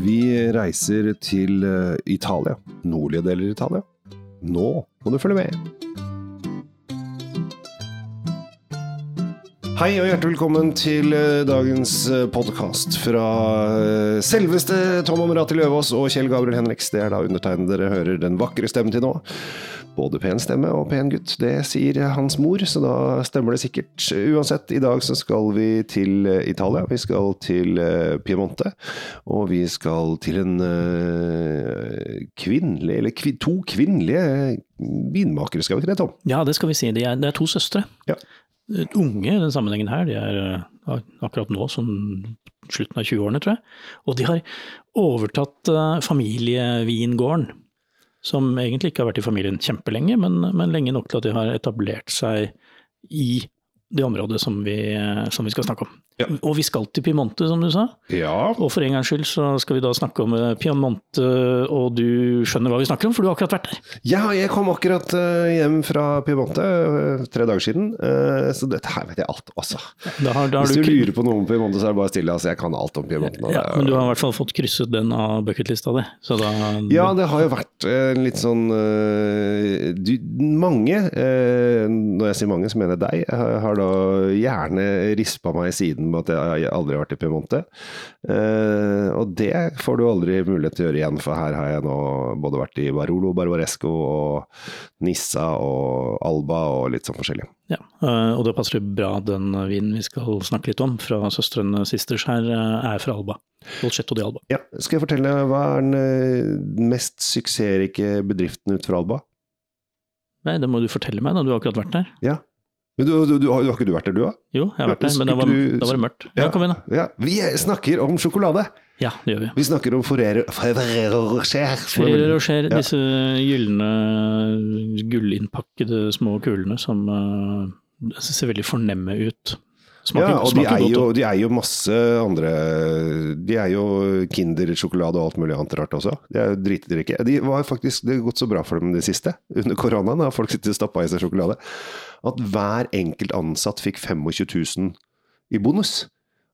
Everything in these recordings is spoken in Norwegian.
Vi reiser til eh, Italia. Nordlige deler av Italia. Nå må du følge med. Hei og hjertelig velkommen til eh, dagens podkast fra eh, selveste Tom Amrati Løvaas og Kjell Gabriel Henriks. Det er da undertegnede dere hører den vakre stemmen til nå. Både pen stemme og pen gutt, det sier hans mor, så da stemmer det sikkert. Uansett, i dag så skal vi til eh, Italia. Vi skal til eh, Piemonte. Og vi skal til en uh, kvinnelig, eller kvin, to kvinnelige vinmakere, skal vi ikke det, Tom? Ja, det skal vi si. Det er, det er to søstre. Ja. Unge i den sammenhengen her. De er akkurat nå sånn slutten av 20-årene, tror jeg. Og de har overtatt familievingården som egentlig ikke har vært i familien kjempelenge, men, men lenge nok til at de har etablert seg i det området som vi, som vi skal snakke om. Ja. Og vi skal til Piemonte, som du sa. Ja. Og for en gangs skyld så skal vi da snakke om eh, Piemonte, og du skjønner hva vi snakker om, for du har akkurat vært der. Ja, jeg kom akkurat uh, hjem fra Piemonte uh, tre dager siden, så dette her vet jeg alt også. Da har, da har Hvis du du, lurer på noe om Piemonte, så er det bare stille. Altså, jeg kan alt om Piemonte. ja, men du har i hvert fall fått krysset den av bucketlista di. Så da Ja, det har jo vært en litt sånn eh, du, Mange, eh, når jeg sier mange, så mener jeg deg, har har da gjerne rispa meg i siden med at jeg aldri har vært i Piemonte. Eh, og det får du aldri mulighet til å gjøre igjen, for her har jeg nå både vært i Barolo, Barbaresco og Nissa og Alba og litt sånn forskjellig. Ja, eh, og det passer bra at den vinen vi skal snakke litt om fra søstrene Sisters her, eh, er fra Alba. Dolcetto di Alba. Ja, skal jeg fortelle hva er den mest suksessrike bedriften ut fra Alba? Nei, det må du fortelle meg, da. Du har akkurat vært der. Ja. Men du, du, du, har, har ikke du vært der, du òg? Jo, jeg har vært der, men da var, da var det mørkt. Ja, kom inn, da. Ja, vi snakker om sjokolade. Ja, det gjør vi. Vi snakker om Ferrero Rocher. er Ferrero Rocher, disse gylne, gullinnpakkede små kulene som uh, ser veldig fornemme ut. Smaker, Ja, og de er, godt. jo, de eier jo masse andre De eier jo Kinder-sjokolade og alt mulig annet rart også. De er jo dritdrikke. De var faktisk, det har gått så bra for dem det siste, under koronaen, har folk sitter og stappa i seg sjokolade, at hver enkelt ansatt fikk 25 000 i bonus.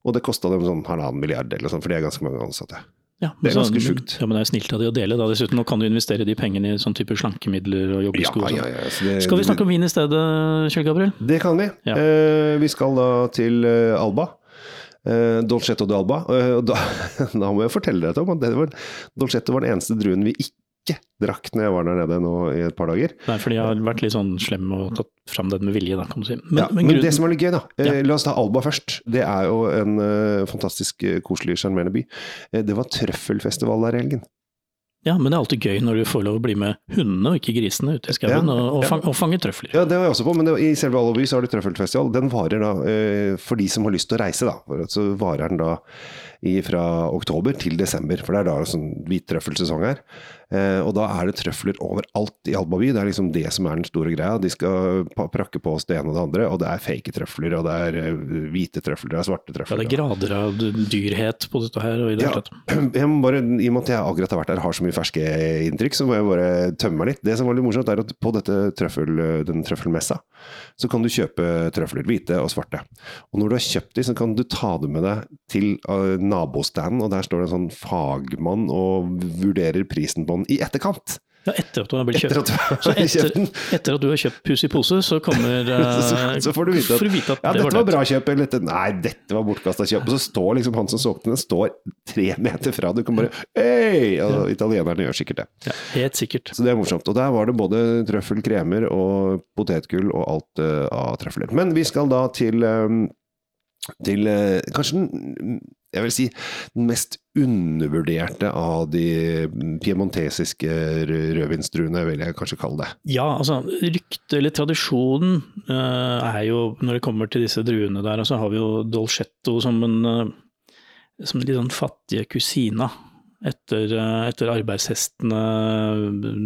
Og det kosta dem sånn halvannen milliard eller sånn, for de er ganske mange ansatte. Ja, det er ganske sjukt. Ja, men det er snilt av de å dele, da. Dessuten, nå kan du investere de pengene i sånn type slankemidler og Ja, joggesko. og sånn. ja, ja, det, Skal vi snakke om vin i stedet, Kjell Gabriel? Det kan vi. Ja. Eh, vi skal da til eh, Alba. Eh, Dolcetto de Alba. Eh, da, da må jeg fortelle deg Tom, at det var, Dolcetto var den eneste druen vi ikke drakk når jeg var der nede nå i et par dager. Nei, for de har vært litt sånn slem og tatt fram den med vilje, da, kan du si. Men, ja, men men, det som er litt gøy, da eh, Ja. La oss ta Alba først. Det er jo en eh, fantastisk eh, koselig, sjarmerende by. Eh, det var trøffelfestival der i helgen. Ja, men det er alltid gøy når du får lov å bli med hundene og ikke grisene ute i skauen Ja, og, og, fang, og fange trøfler. Ja, det var jeg også på, men det, i selve Alba by så har du trøffelfestival. Den varer da, eh, for de som har lyst til å reise, da. Så varer den da i, fra oktober til desember, for det er da sånn hvit trøffelsesong her. Eh, og da er det trøfler overalt i Albaby. Det er liksom det som er den store greia. De skal prakke på oss det ene og det andre, og det er fake trøfler, og det er eh, hvite trøfler, det er svarte Ja, det er grader av dyrhet på dette her. og i det Ja, jeg må bare, I og med at jeg akkurat har vært der har så mye ferske inntrykk, så må jeg bare tømme meg litt. Det som var litt morsomt, er at på dette trøffel, den trøffelmessa, så kan du kjøpe trøfler, hvite og svarte. Og når du har kjøpt de, så kan du ta dem med deg til uh, nabostanden, og der står det en sånn fagmann og vurderer prisen på den i etterkant. Ja, etter at du har blitt Etter kjøpt. at du Så etter, etter at du har kjøpt pus i pose, så kommer Så, eh, så får du vite at, du vite at ja, det dette var var bra kjøp, eller dette, nei, dette var bortkasta kjøp. Og så står liksom han som solgte den, står tre meter fra. Du kan bare Hei! Og italienerne gjør sikkert det. Ja, helt sikkert. Så det er morsomt. Og der var det både trøffelkremer og potetgull og alt uh, av trøfler. Men vi skal da til, um, til uh, kanskje den, jeg vil si, den mest undervurderte av de piemontesiske rø- rødvinsdruene, vil jeg kanskje kalle det. Ja, altså ryktet eller tradisjonen eh, er jo, når det kommer til disse druene der, så har vi jo Dolcetto som en eh, som litt sånn fattige kusina etter, eh, etter arbeidshestene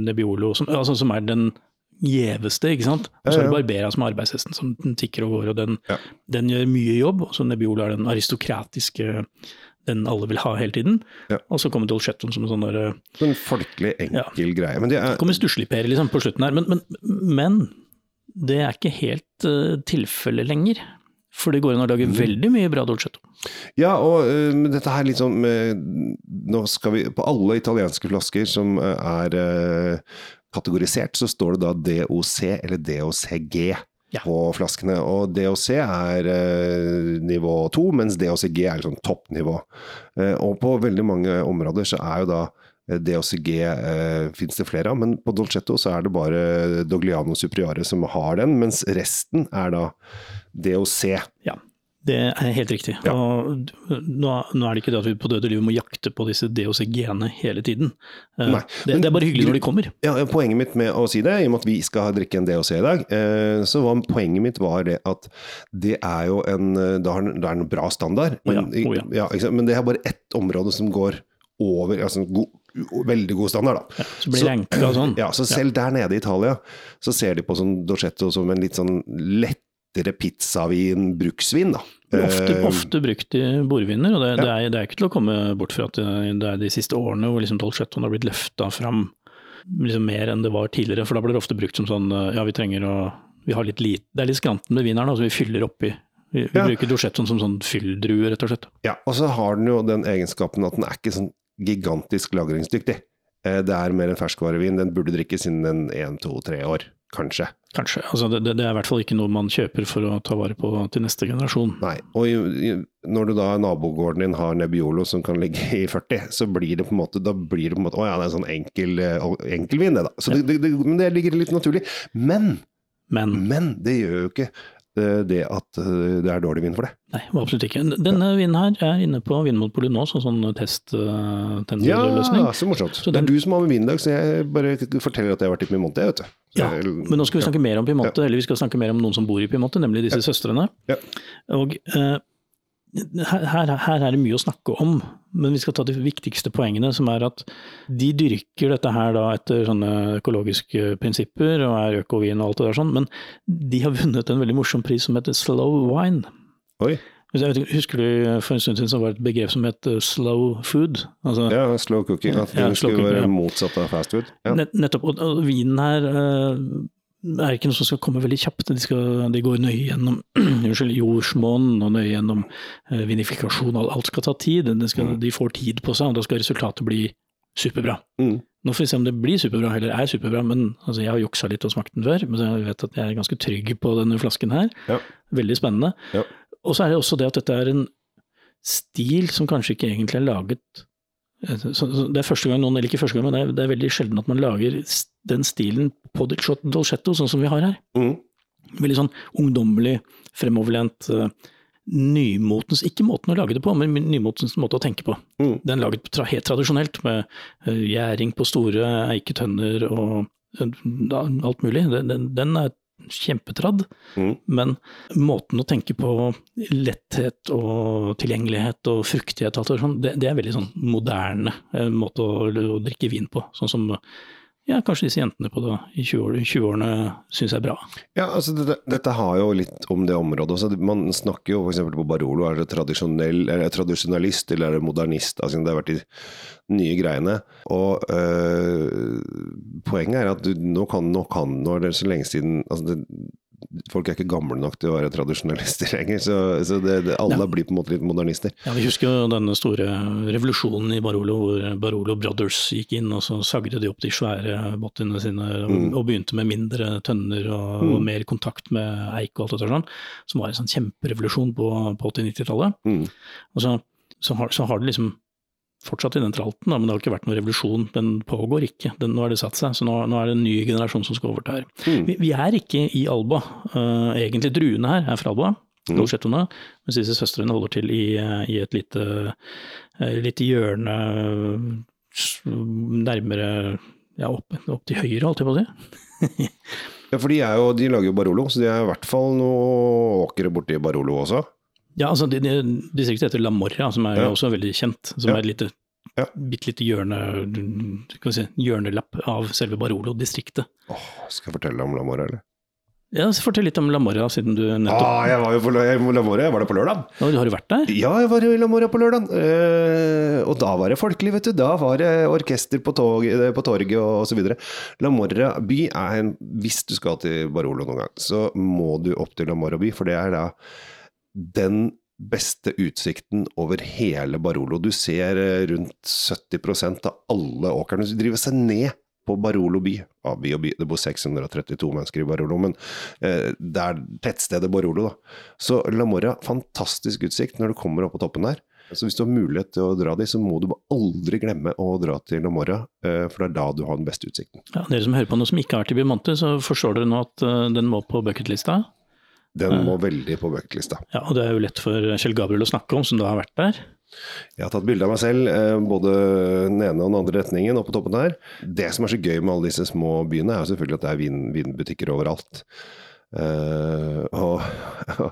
Nebbiolo, som, altså, som er den gjeveste, ikke sant. Og så er det. Barbera som er arbeidshesten, som den tikker og går, og den, Ja. den gjør mye jobb. Og så Nebbiolo er den aristokratiske, den alle vil ha hele tiden. Ja. Og så kommer Dolcetto som en sånn derre En folkelig, enkel greie. Men det er, kommer stussligper liksom, på slutten her, men, men, men det er ikke helt uh, tilfellet lenger. For det går an å lage veldig mye bra dolcetto. Ja, og uh, dette her liksom uh, Nå skal vi På alle italienske flasker som uh, er kategorisert, så står det da DOC eller DOCG Ja. på flaskene. Og DOC er eh, nivå 2, mens DOCG er liksom toppnivå. Eh, og på veldig mange områder så er jo da eh, DOCG eh, finnes det flere av, men på Dolcetto så er det bare Dogliano Superiore som har den, mens resten er da DOC. Ja, det er helt riktig. Ja. Og nå, nå er det ikke det at vi på døde liv må jakte på disse DOC-genene hele tiden. Eh, Nei, det, men- det er bare hyggelig når de kommer. Ja, Poenget mitt med å si det, i og med at vi skal drikke en DOC i dag, eh, så var poenget mitt var det at det er jo en eh, Det er, en bra standard, Å ja, men, ja. ja. men det er bare ett område som går over altså god, Veldig god standard, da. Så blir det og sånn. Ja, så selv der nede i Italia så ser de på sånn Dorsetto som en litt sånn lettere pizzavin, bruksvin, da. Ofte, Eh, ofte brukt i bordviner, og det, Ja. det, er, det er ikke til å komme bort fra at det er de siste årene hvor liksom Dolcettoen har blitt løfta fram liksom mer enn det var tidligere. For da blir det ofte brukt som sånn eh, ja, vi trenger å vi har litt lite, Det er litt skranten med vin her, så vi fyller oppi. Vi, vi Ja. bruker Dorsetton som sånn fylldrue, rett og slett. Ja, og så har den jo den egenskapen at den er ikke sånn gigantisk lagringsdyktig. Eh, Det er mer en ferskvarevin. Den burde drikkes innen en, to, tre år, kanskje. Kanskje. Altså, det, det er i hvert fall ikke noe man kjøper for å ta vare på til neste generasjon. Nei. Og i, i, når du da nabogården din har Nebbiolo som kan ligge i 40, så blir det på en måte da blir det på en måte, Å ja, det er sånn enkel, enkelvin, enkel vin, det, da. Så det, det, det, men det ligger litt naturlig. Men, Men men det gjør jo ikke eh, det at eh, det er dårlig vind for det. nei, absolutt ikke. Denne vinden her er inne på Vindmotpolet nå som sånn testtenderløsning. Ja, så morsomt. Så det er du som har med vind i dag, så jeg bare forteller at jeg har vært i Piemonte, jeg, vet du. Så Ja, jeg- men nå skal vi snakke mer om Piemonte, eller vi skal snakke mer om noen som bor i Piemonte, nemlig disse søstrene. Ja. Og eh, her, her, her er det mye å snakke om, men vi skal ta de viktigste poengene, som er at de dyrker dette her da etter sånne økologiske prinsipper og er økovin og alt det der sånn, men de har vunnet en veldig morsom pris som heter Slow Wine. Oi. Vet Husker du for en stund siden så var det et begrep som het eh, slow food? Altså, Ja, slow cooking. At det Ja, skulle være motsatt av fast food. Ja. Nett, nettopp. Og, og vinen her eh, er ikke noe som skal komme veldig kjapt. De, skal, de går nøye gjennom jordsmonn og nøye gjennom eh, vinifikasjon. Alt skal ta tid. De, skal, De får tid på seg, og da skal resultatet bli superbra. Mm. Nå får vi se om det blir superbra, eller er superbra, men altså, jeg har juksa litt og smakt den før. Men jeg vet at jeg er ganske trygg på denne flasken her. Ja. Veldig spennende. Ja. Og så er det også det at dette er en stil som kanskje ikke egentlig er laget eh, Det er første gang noen, eller ikke første gang, men det er, det er veldig sjelden at man lager s- den stilen på Dolcetto, sånn som vi har her. Mm. Veldig sånn ungdommelig, fremoverlent, eh, nymotens Ikke måten å lage det på, men nymotens måte å tenke på. Mm. Den laget tra helt tradisjonelt, med eh, gjæring på store eiketønner og eh, alt mulig. Den, den, den er kjempetradd, Mm. men måten å tenke på letthet og tilgjengelighet og fruktighet, alt det, sånn, det, det er veldig sånn moderne måte å, å drikke vin på. Sånn som ja, kanskje disse jentene på det, i 20-årene 20 syns er bra. Ja, altså dette, dette har jo litt om det området også. Man snakker jo f.eks. på Barolo, er det tradisjonell, er det tradisjonalist eller er det modernist? Altså, det har vært de nye greiene. Og øh, poenget er at du, nå kan, nå kan, nå er det så lenge siden altså det, Folk er ikke gamle nok til å være tradisjonalister lenger, så, så det, det, alle Ja. blir på en måte litt modernister. Ja, Vi husker jo denne store revolusjonen i Barolo, hvor Barolo Brothers gikk inn, og så sagde de opp de svære bottene sine og, Mm. og begynte med mindre tønner og, og mer kontakt med eik og alt det der sånn, som var en sånn kjemperevolusjon på, på 80-90-tallet. Mm. Og så, så, har, så har det liksom fortsatt i den tralten, da, men det har ikke vært noen revolusjon. Den pågår ikke. Den, nå har det satt seg, så nå, nå er det en ny generasjon som skal overta her. Mm. Vi, vi er ikke i Alba. Uh, egentlig druene her er fra Alba, Mm. Mens disse søstrene holder til i, i et lite, eh, lite hjørne nærmere ja, opp, opp til høyre, holdt jeg på å si. Ja, for de, jo, de lager jo Barolo, så de er i hvert fall noe åkre borti Barolo også. Ja, altså Distriktet heter La Morra, som er Ja. også veldig kjent. Som Ja. er et lite, Ja. bitte lite hjørne, si, hjørnelapp av selve Barolo-distriktet. Åh, skal jeg fortelle om La Morra, eller? Ja, så Fortell litt om La Morra, siden du nettopp Ah, jeg var jo på La Morra, jeg var der på lørdag. Ja, Har du vært der? Ja, jeg var i La Morra på lørdag. Eh, og da var det folkelig, vet du. Da var det orkester på, tog, eh, på torget og så videre. La Morra by er en Hvis du skal til Barolo noen gang, så må du opp til La Morra by, for det er da den beste utsikten over hele Barolo. Du ser eh, rundt 70% av alle åkrene. som driver seg ned på Barolo by. Ja, by og by. Det bor 632 mennesker i Barolo, men eh, det er tettstedet Barolo, da. Så La Morra, fantastisk utsikt når du kommer opp på toppen der. Så hvis du har mulighet til å dra dit, så må du aldri glemme å dra til La Morra, eh, for det er da du har den beste utsikten. Ja, dere som hører på noe som ikke er til i så forstår dere nå at uh, den må på bucketlista? Den må veldig på bucketlista. Ja, og det er jo lett for Kjell Gabriel å snakke om, som da har vært der. Jeg har tatt bilde av meg selv, eh, både den ene og den andre retningen oppe på toppen her. Det som er så gøy med alle disse små byene, er jo selvfølgelig at det er vin, vinbutikker overalt. Uh, og uh,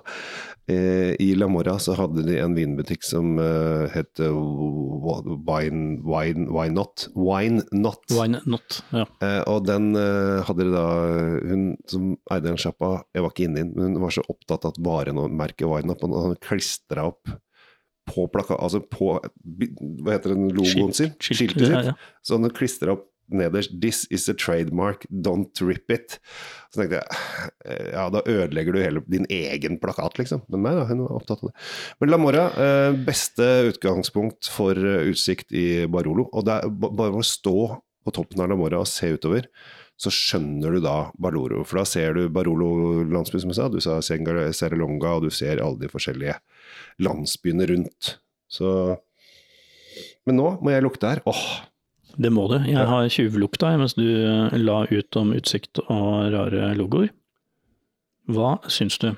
i La Mora så hadde de en vinbutikk som uh, het Wine, Wine, Wine Not. Wine Not. Wine Not, ja. og den hadde de da Hun som eide den sjappa, jeg var ikke inne i den, men hun var så opptatt av at varemerket Wine Not, og han klistra opp på plaka, altså på Hva heter den logoen sin? Skiltet sitt. Ja, ja. Så han klistra opp nederst 'This is a trademark, don't rip it'. Så tenkte jeg ja, da ødelegger du hele din egen plakat, liksom. Men nei da, hun var opptatt av det. Men La Mora, beste utgangspunkt for utsikt i Barolo. Og det er bare å stå på toppen av La Mora og se utover, så skjønner du da Barolo. For da ser du Barolo landsby, som jeg sa. Du sa Serralonga, og du ser alle de forskjellige landsbyene rundt. Så Men nå må jeg lukte her. Åh! Det må du. Jeg har tjuvlukta mens du la ut om utsikt og rare logoer. Hva syns du?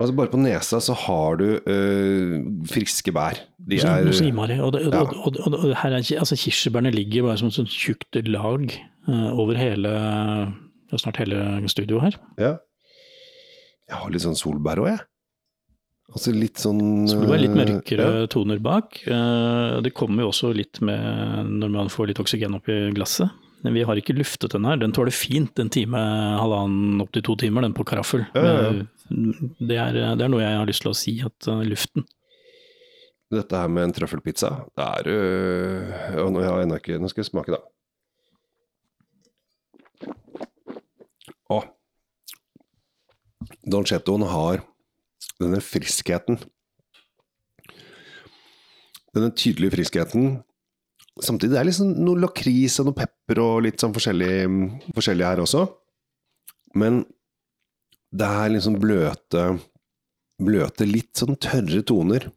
Altså Bare på nesa så har du øh, friske bær. De er så innmari. Og, det, ja. og, og, og, her er, altså, kirsebærene ligger bare som et sånt tjukt lag øh, over hele snart hele studioet her. Ja. Jeg har litt sånn solbær òg, jeg. Altså litt sånn Solbær, litt mørkere ja. toner bak. Uh, det kommer jo også litt med når man får litt oksygen opp i glasset. Vi har ikke luftet den her. Den tåler fint en time, halvannen opp til to timer, den på karaffel. Ja, ja, det, er, det, er, noe jeg har lyst til å si, at uh, luften Dette her med en trøffelpizza, det er uh, Nå har jeg ikke Nå skal jeg smake, da. Å. Dolcettoen har denne friskheten. Denne tydelige friskheten. Samtidig det er liksom noe lakris og noe pepper og litt sånn forskjellig, forskjellig her også. Men det er liksom bløte, bløte, litt sånn tørre toner.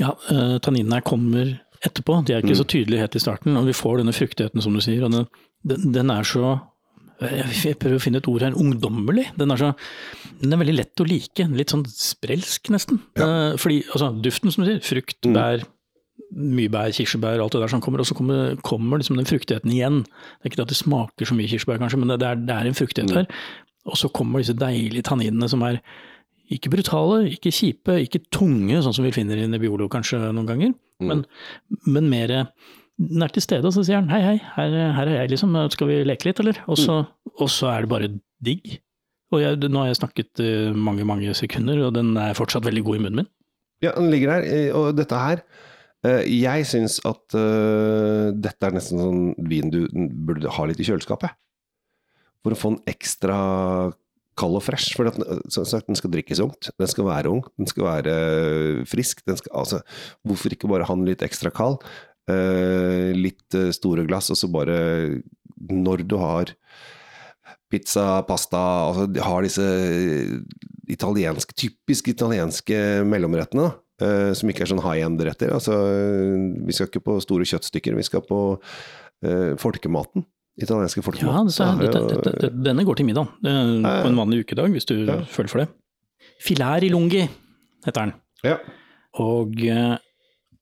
Ja, uh, tanninene kommer etterpå. De er ikke mm. så tydelige helt i starten. Og vi får denne fruktigheten, som du sier. og den, den er så jeg prøver å finne et ord her, ungdommelig. Den er, så, den er veldig lett å like. Litt sånn sprelsk, nesten. Ja. Eh, fordi altså, duften, som du sier, frukt, mm. bær, mye bær, kirsebær, alt det der som kommer, og så kommer, kommer liksom den fruktigheten igjen. Det er ikke at det smaker så mye kirsebær, kanskje, men det er, det er en fruktighet mm. her. Og så kommer disse deilige tanninene som er ikke brutale, ikke kjipe, ikke tunge, sånn som vi finner i Nebbiolo kanskje noen ganger, mm. men, men mer den er til stede, og så sier han hei, hei, her, her, er jeg, liksom, skal vi leke litt, eller? Og så, og så er det bare digg. Og jeg, nå har jeg snakket uh, mange, mange sekunder, og den er fortsatt veldig god i munnen min. Ja, den ligger der, eh, og dette her uh, Jeg syns at uh, dette er nesten sånn vin du burde ha litt i kjøleskapet. For å få en ekstra kald og fresh. For sagt, den skal drikkes ungt. Den skal være ung, den skal være frisk. Skal, altså, hvorfor ikke bare ha den litt ekstra kald? Eh, litt eh, store glass, og så bare Når du har pizza, pasta altså de har disse italienske, typisk italienske mellomrettene, da, som ikke er sånn high end-retter. Altså, vi skal ikke på store kjøttstykker, vi skal på uh, folkematen. Italienske folkemat. Ja, dette, dette, dette, denne går til middag på en vanlig ukedag, hvis du ja. føler for det. Filær i lungi heter den. Ja. Og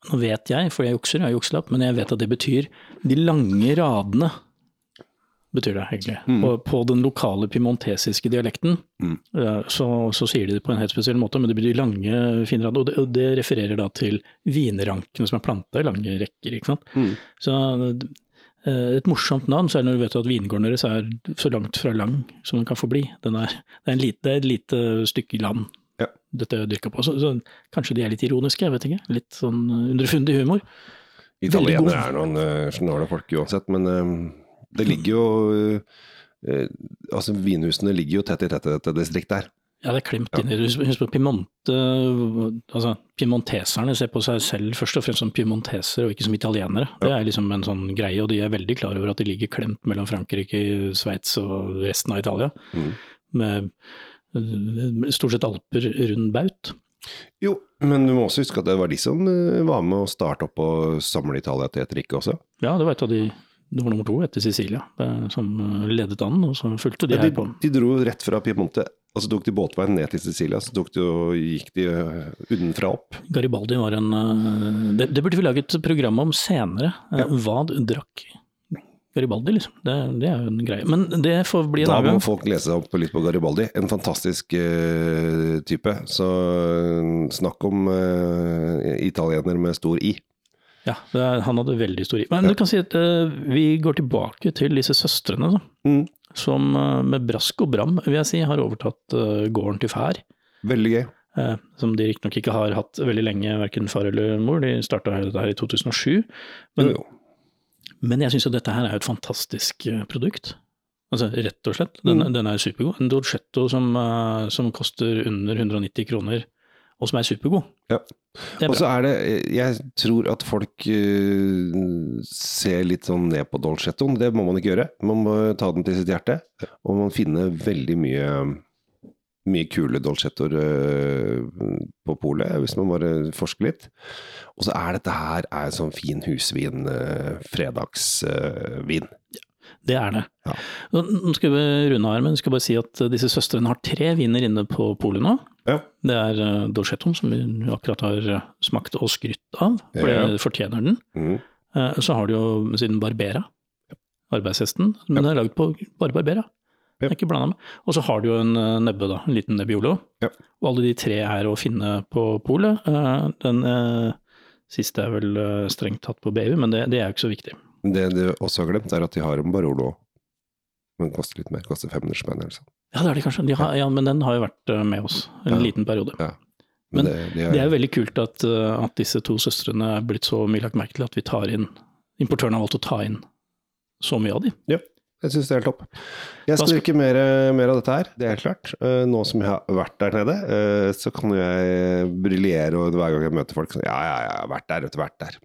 nå vet jeg, for jeg jukser, jeg har jukselapp, men jeg vet at det betyr de lange radene. Betyr det egentlig. Mm. Og på den lokale piemontesiske dialekten mm. så, så, sier de det på en helt spesiell måte, men det betyr lange, fine rader. Og det, og det refererer da til vinrankene som er planta i lange rekker. ikke sant. Mm. Så eh, et morsomt navn, særlig når du vet at vingården deres er så langt fra lang som den kan få bli. Er, det, er lite, det er et lite stykke land ja. dette dyrka på. Så, så, kanskje de er litt ironiske, jeg vet ikke. Litt sånn underfundig humor. Italienere er noen uh, snåle folk uansett, men uh, det ligger jo uh, Altså, vinhusene ligger jo tett i tett i dette distriktet her. Ja, det er klemt inn i det. Husk på Piemonte, altså Piemonteserne ser på seg selv først og fremst som piemontesere og ikke som italienere. Det er liksom en sånn greie, og de er veldig klar over at de ligger klemt mellom Frankrike, Sveits og resten av Italia. Mm. Med eh, stort sett alper rundt baut. Jo, men du må også huske at det var de som eh, var med å starte opp og samle Italia til et rike også. Ja, det var et av de det var nummer to etter Sicilia, som eh, ledet an, og så fulgte de Ja, her på. de dro rett fra Piemonte, og så tok de båtveien ned til Sicilia, så de og gikk de eh, utenfra opp. Garibaldi var en Det, det burde vi lage et program om senere. Ja. Hva drakk Garibaldi, liksom? Det, det er jo en greie. Men det får bli en Da annen må folk lese opp litt på Garibaldi. En fantastisk uh, type. Så eh, snakk om uh, italiener med stor I. Ja, det er, han hadde veldig stor i. Men Ja. du kan si at uh, vi går tilbake til disse søstrene, da. Mm. Som med brask og bram, vil jeg si, har overtatt gården til fær. Veldig gøy. eh, som de riktignok ikke har hatt veldig lenge, verken far eller mor. De starta dette her i 2007. Men, Jo, jo. Men jeg syns jo dette her er et fantastisk eh, produkt. Altså rett og slett. Den, Mm. den er supergod. En Dolcetto som, eh, som koster under 190 kroner, og som er supergod. Ja. Og så er det Jeg tror at folk uh, ser litt sånn ned på Dolcettoen. Det må man ikke gjøre. Man må ta den til sitt hjerte. Og man finner veldig mye mye kule dolcettoer eh, på polet, hvis man bare forsker litt. Og så er dette her er sånn fin husvin, fredagsvin. fredagsvin. Det er det. Ja. Nå skal vi runde her, men jeg skal bare si at eh, disse søstrene har tre viner inne på polet nå. Ja. Det er Dolcettoen, som vi akkurat har eh, smakt og skrytt av, for Ja. det fortjener den. Mm. Eh, så har du jo siden Barbera, arbeidshesten, men den er laget på bare Barbera. Ja. Det er ikke blanda med. Og så har du jo en eh, nebbe, da, en liten Nebbiolo. Ja. Og alle de tre er å finne på polet. Eh, den eh, siste er vel strengt tatt på baby, men det, det er jo ikke så viktig. Det du også har glemt, er at de har en Barolo. Men koster litt mer. Koster 500 spenn eller sånn. Ja, det er det kanskje. De har, ja, men den har jo vært med oss en Ja. liten periode. Ja. Men det, de Det er jo veldig kult at, at disse to søstrene er blitt så mye lagt merke til at vi tar inn Importøren har valgt å ta inn så mye av de. Jeg syns det er helt topp. Jeg skal drikke mer, mer av dette her, det er helt klart. Eh, Nå som jeg har vært der nede, eh, så kan jeg briljere og hver gang jeg møter folk sånn Ja, ja, ja, jeg har vært der, vet du, vært der.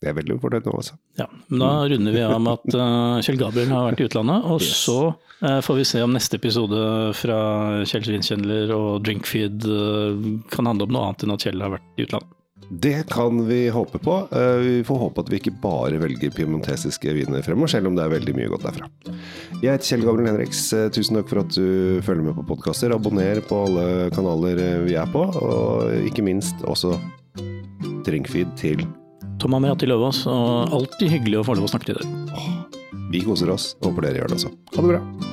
Jeg er veldig fornøyd nå, altså. Ja, men Da runder vi av med at uh, Kjell Gabriel har vært i utlandet, og Yes. så uh, får vi se om neste episode fra Kjell Svinkjendler og Drinkfeed uh, kan handle om noe annet enn at Kjell har vært i utlandet. Det kan vi håpe på. Eh, Vi får håpe at vi ikke bare velger piemontesiske viner fremover, selv om det er veldig mye godt derfra. Jeg heter Kjell Gabriel Henriks. Eh, Tusen takk for at du følger med på podkaster. Abonner på alle kanaler eh, vi er på, og ikke minst også Drinkfeed til Tom Amerati Løvaas, og alltid hyggelig å få lov å snakke til dere. Vi koser oss. Håper dere gjør det også. Ha det bra.